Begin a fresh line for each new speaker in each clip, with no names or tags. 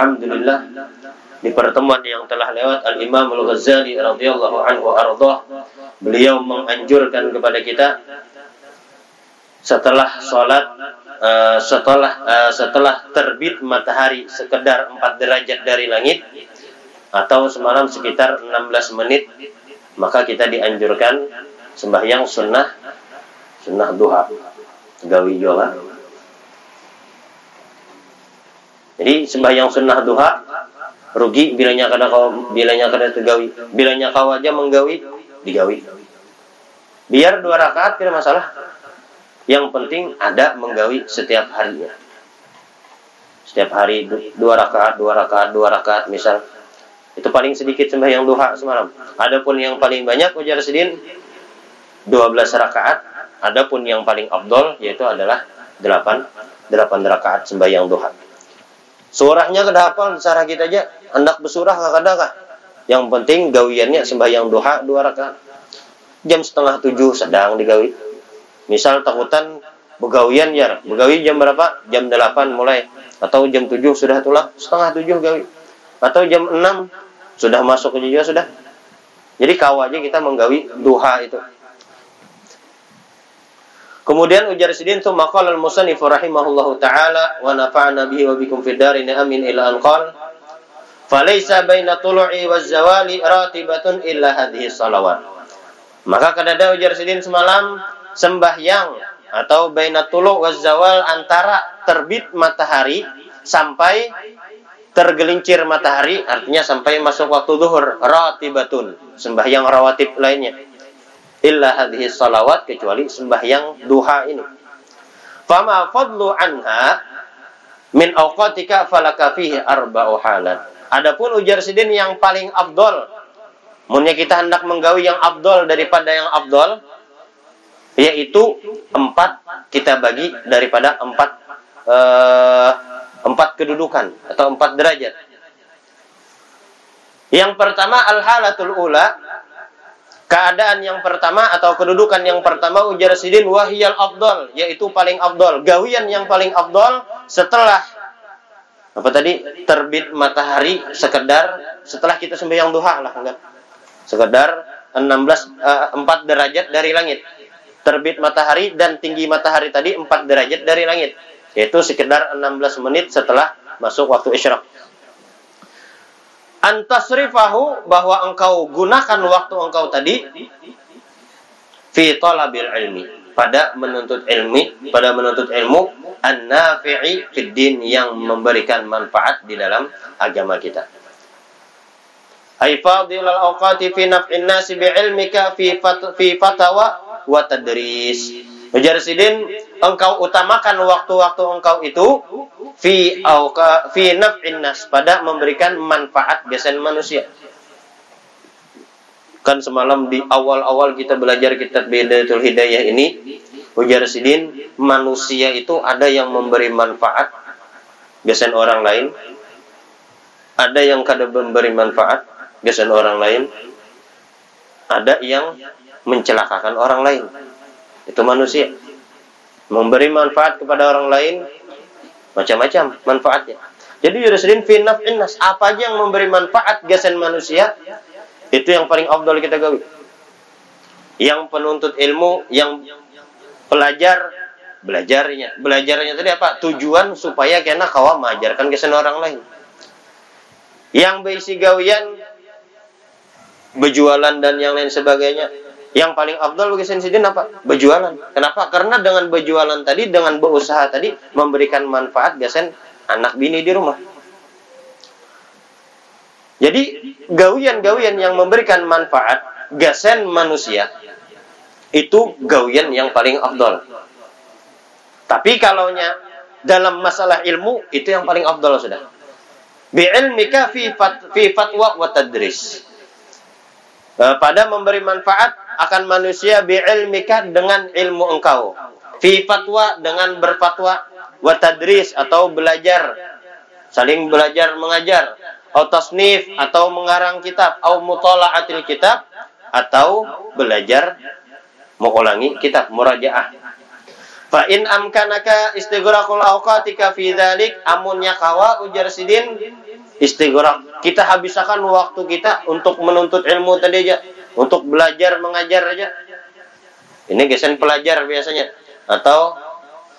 Alhamdulillah. Di pertemuan yang telah lewat Al Imam Al Ghazali radhiyallahu anhu ardah beliau menganjurkan kepada kita setelah sholat uh, setelah uh, setelah terbit matahari sekedar 4 derajat dari langit atau semalam sekitar 16 menit maka kita dianjurkan sembahyang sunnah sunnah duha. Gawi juga jadi sembahyang sunnah duha rugi bilanya kada kau bilanya kada tegawi bilanya kau aja menggawi digawi. Biar dua rakaat tidak masalah. Yang penting ada menggawi setiap harinya. Setiap hari dua rakaat dua rakaat dua rakaat misal. Itu paling sedikit sembahyang duha semalam. Adapun yang paling banyak ujar sedin 12 rakaat. Adapun yang paling abdol yaitu adalah 8 8 rakaat sembahyang duha Surahnya kada hafal cara kita aja. Hendak bersurah kada kah? Yang penting gawiannya sembahyang duha dua rakaat. Jam setengah tujuh sedang digawi. Misal takutan begawian ya, begawi jam berapa? Jam delapan mulai atau jam tujuh sudah tulang setengah tujuh gawi atau jam enam sudah masuk ke juga sudah. Jadi kau aja kita menggawi duha itu. Kemudian ujar sidin tu maqal al-musannif rahimahullahu taala wa nafa'na bihi wa bikum fid darin amin ila an qala falaysa baina tulu'i waz zawali ratibatun illa hadhihi salawat. Maka kadada ujar sidin semalam sembahyang atau baina tulu' waz zawal antara terbit matahari sampai tergelincir matahari artinya sampai masuk waktu zuhur ratibatun sembahyang rawatib lainnya illa hadhihi salawat kecuali sembahyang duha ini. Fama fadlu anha min awqatika falaka fihi arba'u halat. Adapun ujar sidin yang paling afdol, munnya kita hendak menggawi yang afdol daripada yang afdol, yaitu empat kita bagi daripada empat uh, empat kedudukan atau empat derajat. Yang pertama al-halatul ula keadaan yang pertama atau kedudukan yang pertama ujar sidin wahiyal afdol yaitu paling afdol gawian yang paling afdol setelah apa tadi? Terbit matahari sekedar setelah kita sembahyang duha lah enggak. Sekedar 16 uh, 4 derajat dari langit. Terbit matahari dan tinggi matahari tadi 4 derajat dari langit. Yaitu sekedar 16 menit setelah masuk waktu isyraq antasrifahu bahwa engkau gunakan waktu engkau tadi fi talabil ilmi pada menuntut ilmi pada menuntut ilmu an-nafi'i fid din yang memberikan manfaat di dalam agama kita. Ay fadilal awqati fi naf'in nasi bi ilmika fi fat, fi fatawa wa tadris Ujar Sidin, engkau utamakan waktu-waktu engkau itu fi auka fi naf'in nas pada memberikan manfaat biasanya manusia. Kan semalam di awal-awal kita belajar kitab Bidayatul Hidayah ini, ujar Sidin, manusia itu ada yang memberi manfaat biasanya orang lain, ada yang kada memberi manfaat biasanya orang lain, ada yang mencelakakan orang lain itu manusia. Memberi manfaat kepada orang lain macam-macam manfaatnya. Jadi Yudhistrin finaf innas apa aja yang memberi manfaat gasen manusia itu yang paling afdal kita gawi yang penuntut ilmu yang pelajar belajarnya. Belajarnya tadi apa? Tujuan supaya kena kawa mengajarkan gasen orang lain. Yang berisi gawian berjualan dan yang lain sebagainya yang paling afdal bagi sensidin apa? Berjualan. Kenapa? Karena dengan berjualan tadi, dengan berusaha tadi, memberikan manfaat biasanya anak bini di rumah. Jadi, gawian-gawian yang memberikan manfaat, gasen manusia, itu gawian yang paling afdal. Tapi kalau dalam masalah ilmu, itu yang paling afdal sudah. Bi'ilmika fi, fi fatwa wa tadris. Eh, pada memberi manfaat akan manusia bi'ilmika dengan ilmu engkau. Fi fatwa dengan berfatwa. Wa tadris atau belajar. Saling belajar mengajar. Atau tasnif atau mengarang kitab. Atau mutala'atil kitab atau belajar mengulangi kitab murajaah. Fa in amkanaka istighraqul awqatika fi dzalik amunnya kawa ujar sidin istighraq. Kita habiskan waktu kita untuk menuntut ilmu tadi aja, untuk belajar mengajar aja. Ini gesen pelajar biasanya atau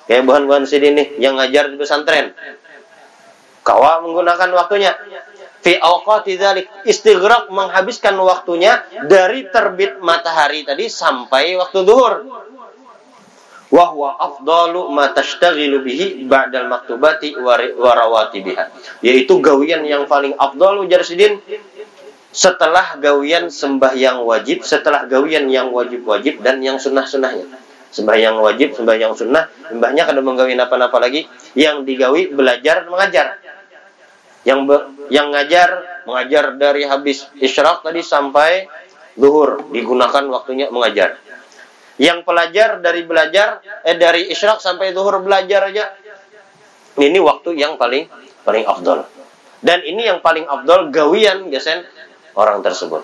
kayak buhan-buhan sidin nih yang ngajar di pesantren. Kawa menggunakan waktunya fi dzalik istighraq menghabiskan waktunya dari terbit matahari tadi sampai waktu zuhur wa huwa afdalu ma tashtaghilu bihi ba'dal maktubati wa rawatibiha yaitu gawian yang paling afdal ujar sidin setelah gawian sembahyang wajib setelah gawian yang wajib-wajib dan yang sunnah-sunnahnya. Sembahyang wajib sembahyang sunnah mbahnya kada menggawi apa-apa lagi. Yang digawi belajar mengajar. Yang be, yang ngajar mengajar dari habis isyraq tadi sampai zuhur. Digunakan waktunya mengajar. Yang pelajar dari belajar eh dari isyraq sampai zuhur belajar aja. Ini waktu yang paling paling afdol. Dan ini yang paling afdol gawian gesen orang tersebut.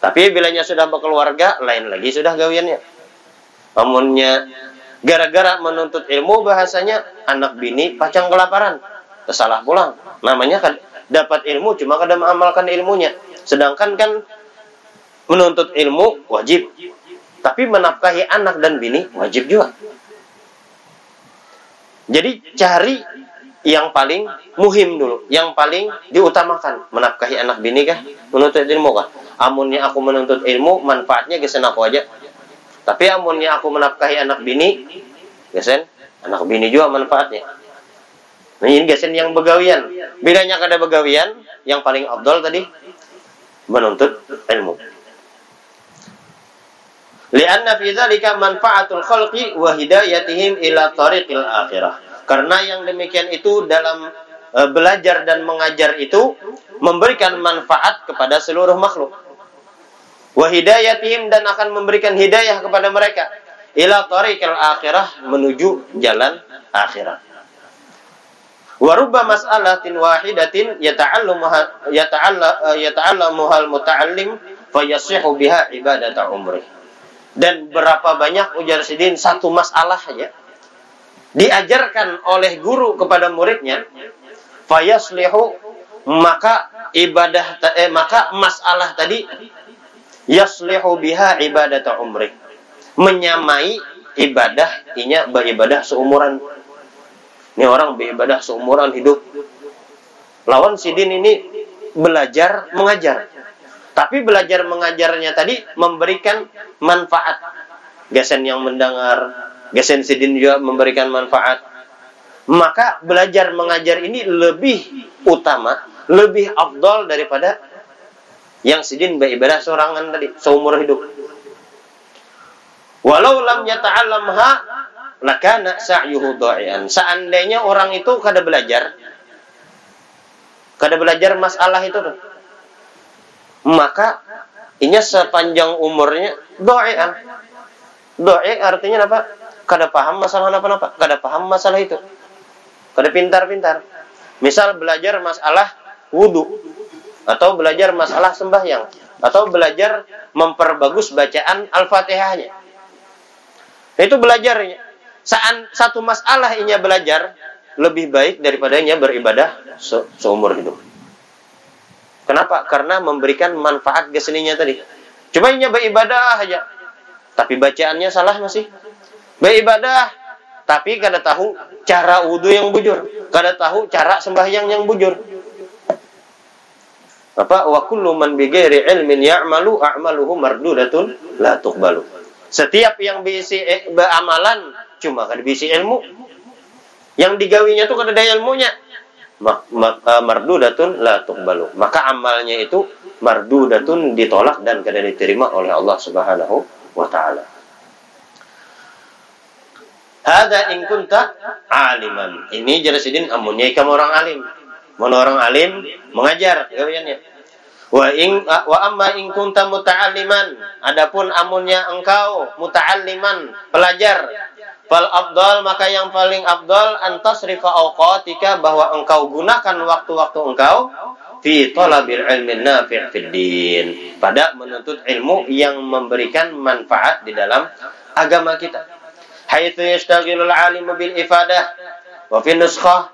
Tapi bilanya sudah berkeluarga, lain lagi sudah gawiannya. Amunnya gara-gara menuntut ilmu bahasanya anak bini pacang kelaparan. Kesalah pulang. Namanya kan dapat ilmu cuma kadang mengamalkan ilmunya. Sedangkan kan menuntut ilmu wajib tapi menafkahi anak dan bini wajib juga. Jadi cari yang paling muhim dulu, yang paling diutamakan. Menafkahi anak bini kah? Menuntut ilmu kah? Amunnya aku menuntut ilmu, manfaatnya gesen aku aja. Tapi amunnya aku menafkahi anak bini, gesen anak bini juga manfaatnya. Nah, ini gesen yang begawian. Bedanya kada begawian, yang paling abdul tadi menuntut ilmu. Lianna fi dzalika manfaatul khalqi wa hidayatihim ila tariqil akhirah. Karena yang demikian itu dalam e, belajar dan mengajar itu memberikan manfaat kepada seluruh makhluk. Wa hidayatihim dan akan memberikan hidayah kepada mereka ila tariqil akhirah menuju jalan akhirat. Wa rubba mas'alatin wahidatin yata'allamuha yata'allamuha al-muta'allim fayasihu biha ibadata umrih dan berapa banyak ujar sidin satu masalah ya diajarkan oleh guru kepada muridnya fayaslihu maka ibadah eh, maka masalah tadi yaslihu biha ibadata umri menyamai ibadah inya beribadah seumuran. Ini orang beribadah seumuran hidup. Lawan sidin ini belajar mengajar. Tapi belajar mengajarnya tadi memberikan manfaat. Gesen yang mendengar, gesen sidin juga memberikan manfaat. Maka belajar mengajar ini lebih utama, lebih afdol daripada yang sidin beribadah sorangan tadi, seumur hidup. Walau lam yata'allamha lakana sa'yuhu dha'ian. Seandainya orang itu kada belajar, kada belajar masalah itu tuh maka inya sepanjang umurnya doa doa artinya apa kada paham masalah apa apa kada paham masalah itu kada pintar-pintar misal belajar masalah wudhu atau belajar masalah sembahyang atau belajar memperbagus bacaan al-fatihahnya itu belajarnya saat satu masalah inya belajar lebih baik daripada inya beribadah se seumur hidup Kenapa? Karena memberikan manfaat ke seninya tadi. Cuma hanya beribadah aja. Tapi bacaannya salah masih. Beribadah. Tapi kada tahu cara wudhu yang bujur. Kada tahu cara sembahyang yang bujur. Apa? Wa kullu man bighairi ilmin ya'malu a'maluhu mardudatun la tuqbalu. Setiap yang bisi eh, beramalan cuma kada bisi ilmu. Yang digawinya tuh kada ada ilmunya Eh, mardudatun la tuqbalu. Maka amalnya itu mardudatun ditolak dan tidak diterima oleh Allah Subhanahu wa taala. Hada in kunta aliman. Ini jelasidin amunnya kamu orang alim. Mana orang alim mengajar gawiannya. Wa in wa amma in kunta muta'alliman. Adapun amunnya engkau muta'alliman, pelajar Fal abdal maka yang paling abdal antas rifa awqatika bahwa engkau gunakan waktu-waktu engkau fi talabil ilmin nafi' fid din pada menuntut ilmu yang memberikan manfaat di dalam agama kita. حيث يشتغل العالم بالإفادة وفي النسخة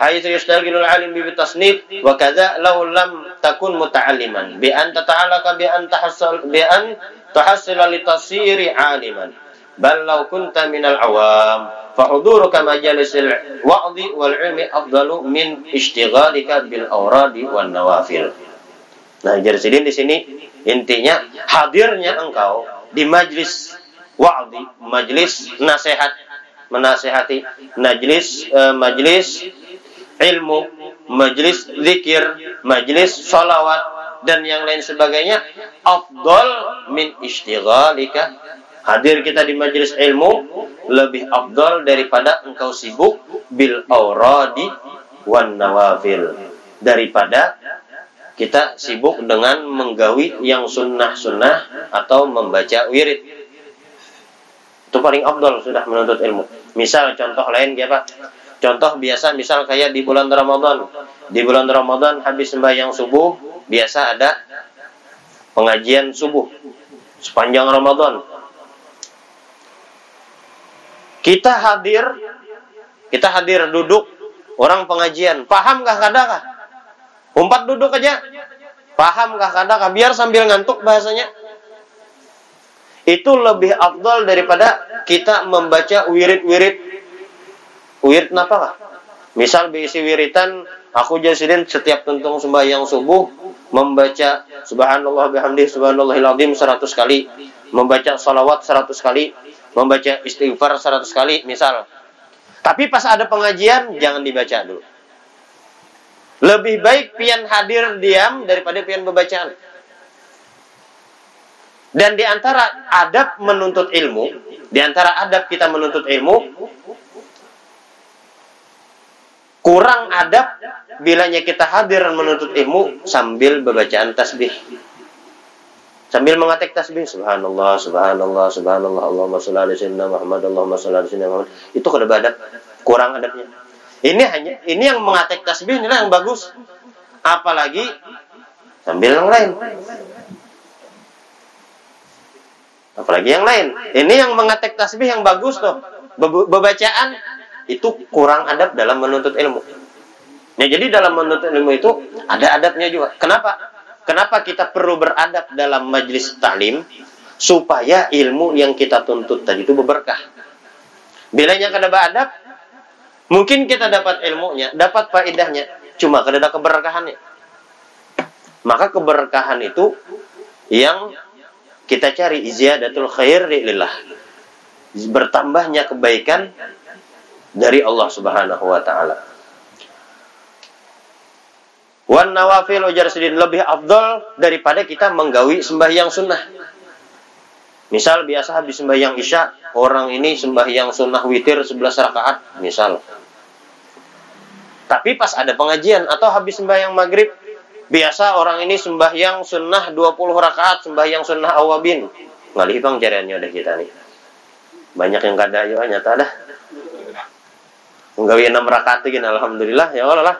حيث يشتغل العالم بالتصنيف وكذا لو لم تكن متعلما بأن تتعلق بأن تحصل بأن تحصل لتصير عالما بل لو كنت من العوام فحضورك مجالس الوعظ والعلم أفضل من اشتغالك بالأوراد والنوافل Nah, jadi di sini intinya hadirnya engkau di majlis wa'di, majlis nasihat, menasehati, majlis uh, majlis ilmu, majlis zikir, majlis salawat dan yang lain sebagainya afdal min istighalika hadir kita di majlis ilmu lebih afdal daripada engkau sibuk bil auradi wan nawafil. Daripada kita sibuk dengan menggawi yang sunnah-sunnah atau membaca wirid itu paling afdal sudah menuntut ilmu misal contoh lain ya Pak Contoh biasa misal kayak di bulan Ramadan. Di bulan Ramadan habis sembahyang subuh biasa ada pengajian subuh sepanjang Ramadan. Kita hadir, kita hadir duduk orang pengajian. Pahamkah kadakah? Umpat duduk aja. Pahamkah kadakah? Biar sambil ngantuk bahasanya. Itu lebih afdal daripada kita membaca wirid-wirid wirid lah? Misal berisi wiritan aku jasidin setiap tentung sembahyang subuh membaca subhanallah bihamdi subhanallahil azim 100 kali, membaca salawat 100 kali, membaca istighfar 100 kali misal. Tapi pas ada pengajian jangan dibaca dulu. Lebih baik pian hadir diam daripada pian bacaan. Dan di antara adab menuntut ilmu, di antara adab kita menuntut ilmu, kurang adab bilanya kita hadir menuntut ilmu sambil bacaan tasbih. Sambil mengetik tasbih subhanallah subhanallah subhanallah Allahumma shalli ala sayyidina Muhammad Allahumma shalli ala sayyidina Muhammad. Itu kada adab, kurang adabnya. Ini hanya ini yang mengetik tasbih ini yang bagus. Apalagi sambil yang lain. Apalagi yang lain. Ini yang mengetik tasbih yang bagus tuh. Bebacaan itu kurang adab dalam menuntut ilmu. Ya, jadi dalam menuntut ilmu itu ada adabnya juga. Kenapa? Kenapa kita perlu beradab dalam majlis taklim supaya ilmu yang kita tuntut tadi itu berberkah. Bilanya kada beradab, mungkin kita dapat ilmunya, dapat faedahnya, cuma kada ada keberkahannya. Maka keberkahan itu yang kita cari iziyadatul khair lillah. Bertambahnya kebaikan dari Allah Subhanahu wa taala. Wan nawafil ujar sedin lebih afdol daripada kita menggawi sembahyang sunnah. Misal biasa habis sembahyang isya, orang ini sembahyang sunnah witir 11 rakaat, misal. Tapi pas ada pengajian atau habis sembahyang maghrib, biasa orang ini sembahyang sunnah 20 rakaat, sembahyang sunnah awabin. Ngalih bang jariannya udah kita nih. Banyak yang kada ayo nyata dah menggawi enam rakaat gini alhamdulillah ya Allah lah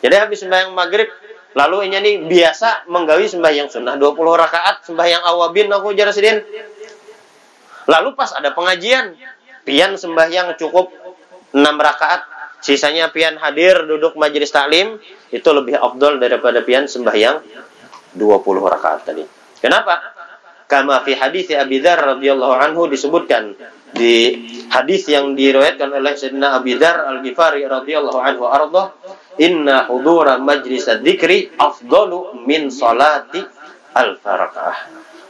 jadi habis sembahyang maghrib lalu ini nih biasa menggawi sembahyang sunnah 20 rakaat sembahyang awabin aku jarak sedin lalu pas ada pengajian pian sembahyang cukup enam rakaat sisanya pian hadir duduk majelis taklim itu lebih afdol daripada pian sembahyang 20 rakaat tadi. Kenapa? Kama fi hadis Abi Dzar radhiyallahu anhu disebutkan di hadis yang diriwayatkan oleh Sayyidina Abi Dzar Al-Ghifari radhiyallahu anhu arda inna hudura majlis dzikri afdalu min salati al rakaah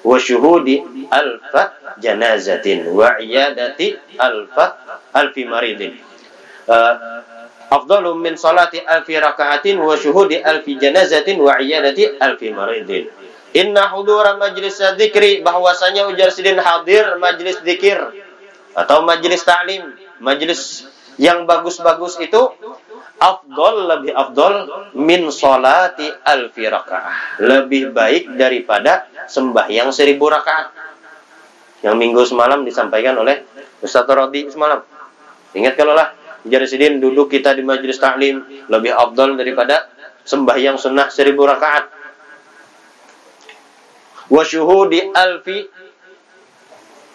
wa syuhudi alfa janazatin wa iyadati alfa alfi maridin uh, afdalu min salati alfi rakaatin wa syuhudi alfi janazatin wa iyadati alfi maridin Inna hudura majlis dzikri bahwasanya ujar sidin hadir majlis zikir atau majlis taklim, majlis yang bagus-bagus itu afdol lebih afdol min solati alfi rakaat. Lebih baik daripada sembahyang seribu rakaat. Yang minggu semalam disampaikan oleh Ustaz Rodi semalam. Ingat kalau lah Sidin duduk kita di majlis taklim lebih afdol daripada sembahyang sunnah seribu rakaat wa syuhudi alfi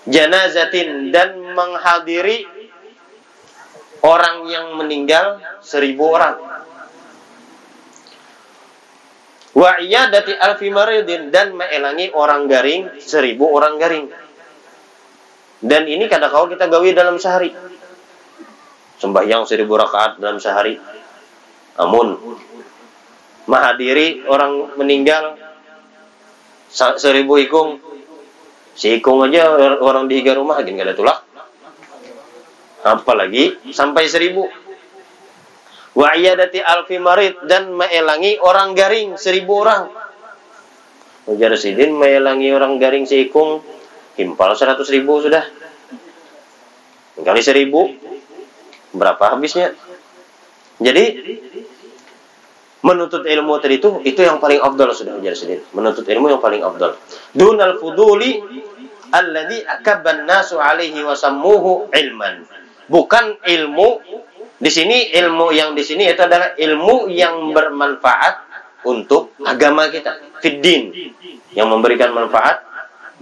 janazatin dan menghadiri orang yang meninggal seribu orang. Wa iyadati alfi maridin dan meelangi orang garing seribu orang garing. Dan ini kadang kau kita gawi dalam sehari. Sembahyang seribu rakaat dalam sehari. Amun menghadiri orang meninggal seribu ikung. Si ikung aja orang di rumah gini ada tulak apalagi sampai seribu wa iyadati alfi marid dan meelangi orang garing seribu orang Ujar Sidin meelangi orang garing seikung himpal seratus ribu sudah kali seribu berapa habisnya? Jadi menuntut ilmu tadi itu itu yang paling afdal sudah ujar Sidin. Menuntut ilmu yang paling afdal. Dunal fuduli alladhi akabban nasu alaihi wasammuhu ilman. Bukan ilmu di sini ilmu yang di sini itu adalah ilmu yang bermanfaat untuk agama kita. Fiddin yang memberikan manfaat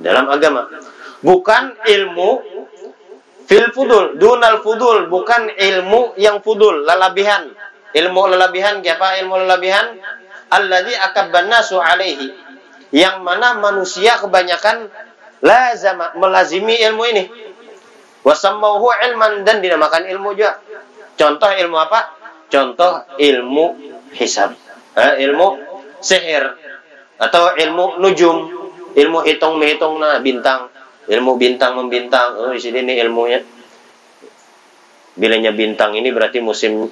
dalam agama. Bukan ilmu fil fudul dunal fudul bukan ilmu yang fudul lalabihan ilmu lalabihan apa ilmu lalabihan alladzi akabban nasu alaihi yang mana manusia kebanyakan lazama melazimi ilmu ini Wasammauhu ilman dan dinamakan ilmu juga. Contoh ilmu apa? Contoh ilmu hisab. Eh, ilmu sihir. Atau ilmu nujum. Ilmu hitung menghitung nah bintang. Ilmu bintang membintang. Oh, di sini ini ilmunya. Bilanya bintang ini berarti musim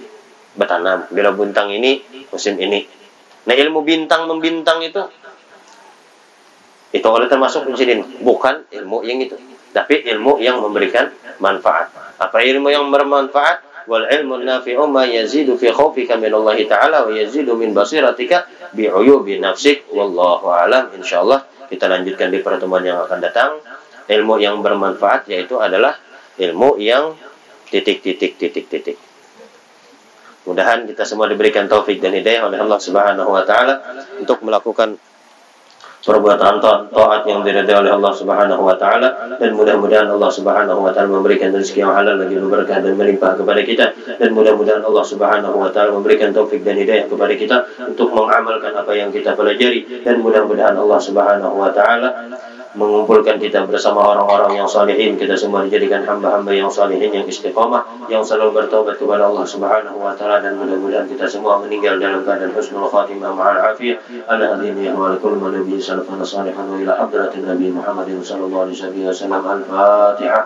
bertanam. Bila bintang ini musim ini. Nah ilmu bintang membintang itu itu kalau termasuk sini bukan ilmu yang itu tapi ilmu yang memberikan manfaat. Apa ilmu yang bermanfaat? Wal ilmu nafi'u ma yazidu fi min Allah Ta'ala wa yazidu min basiratika bi nafsik. Wallahu alam. Insyaallah kita lanjutkan di pertemuan yang akan datang. Ilmu yang bermanfaat yaitu adalah ilmu yang titik titik titik titik. Mudahan kita semua diberikan taufik dan hidayah oleh Allah Subhanahu wa taala untuk melakukan perbuatan taat yang diridai oleh Allah Subhanahu wa taala. Dan mudah-mudahan Allah Subhanahu wa taala memberikan rezeki yang halal lagi berkah dan melimpah kepada kita. Dan mudah-mudahan Allah Subhanahu wa taala memberikan taufik dan hidayah kepada kita untuk mengamalkan apa yang kita pelajari. Dan mudah-mudahan Allah Subhanahu wa taala mengumpulkan kita bersama orang-orang yang salihin. Kita semua dijadikan hamba-hamba yang salihin yang istiqamah yang selalu bertobat kepada Allah Subhanahu wa taala. Dan mudah-mudahan kita semua meninggal dalam keadaan husnul khatimah ma'al afiyah. Ala hadhihi wa kullu nabi sallallahu alaihi wasallam ila hadratin nabi Muhammadin sallallahu alaihi wasallam al-fatihah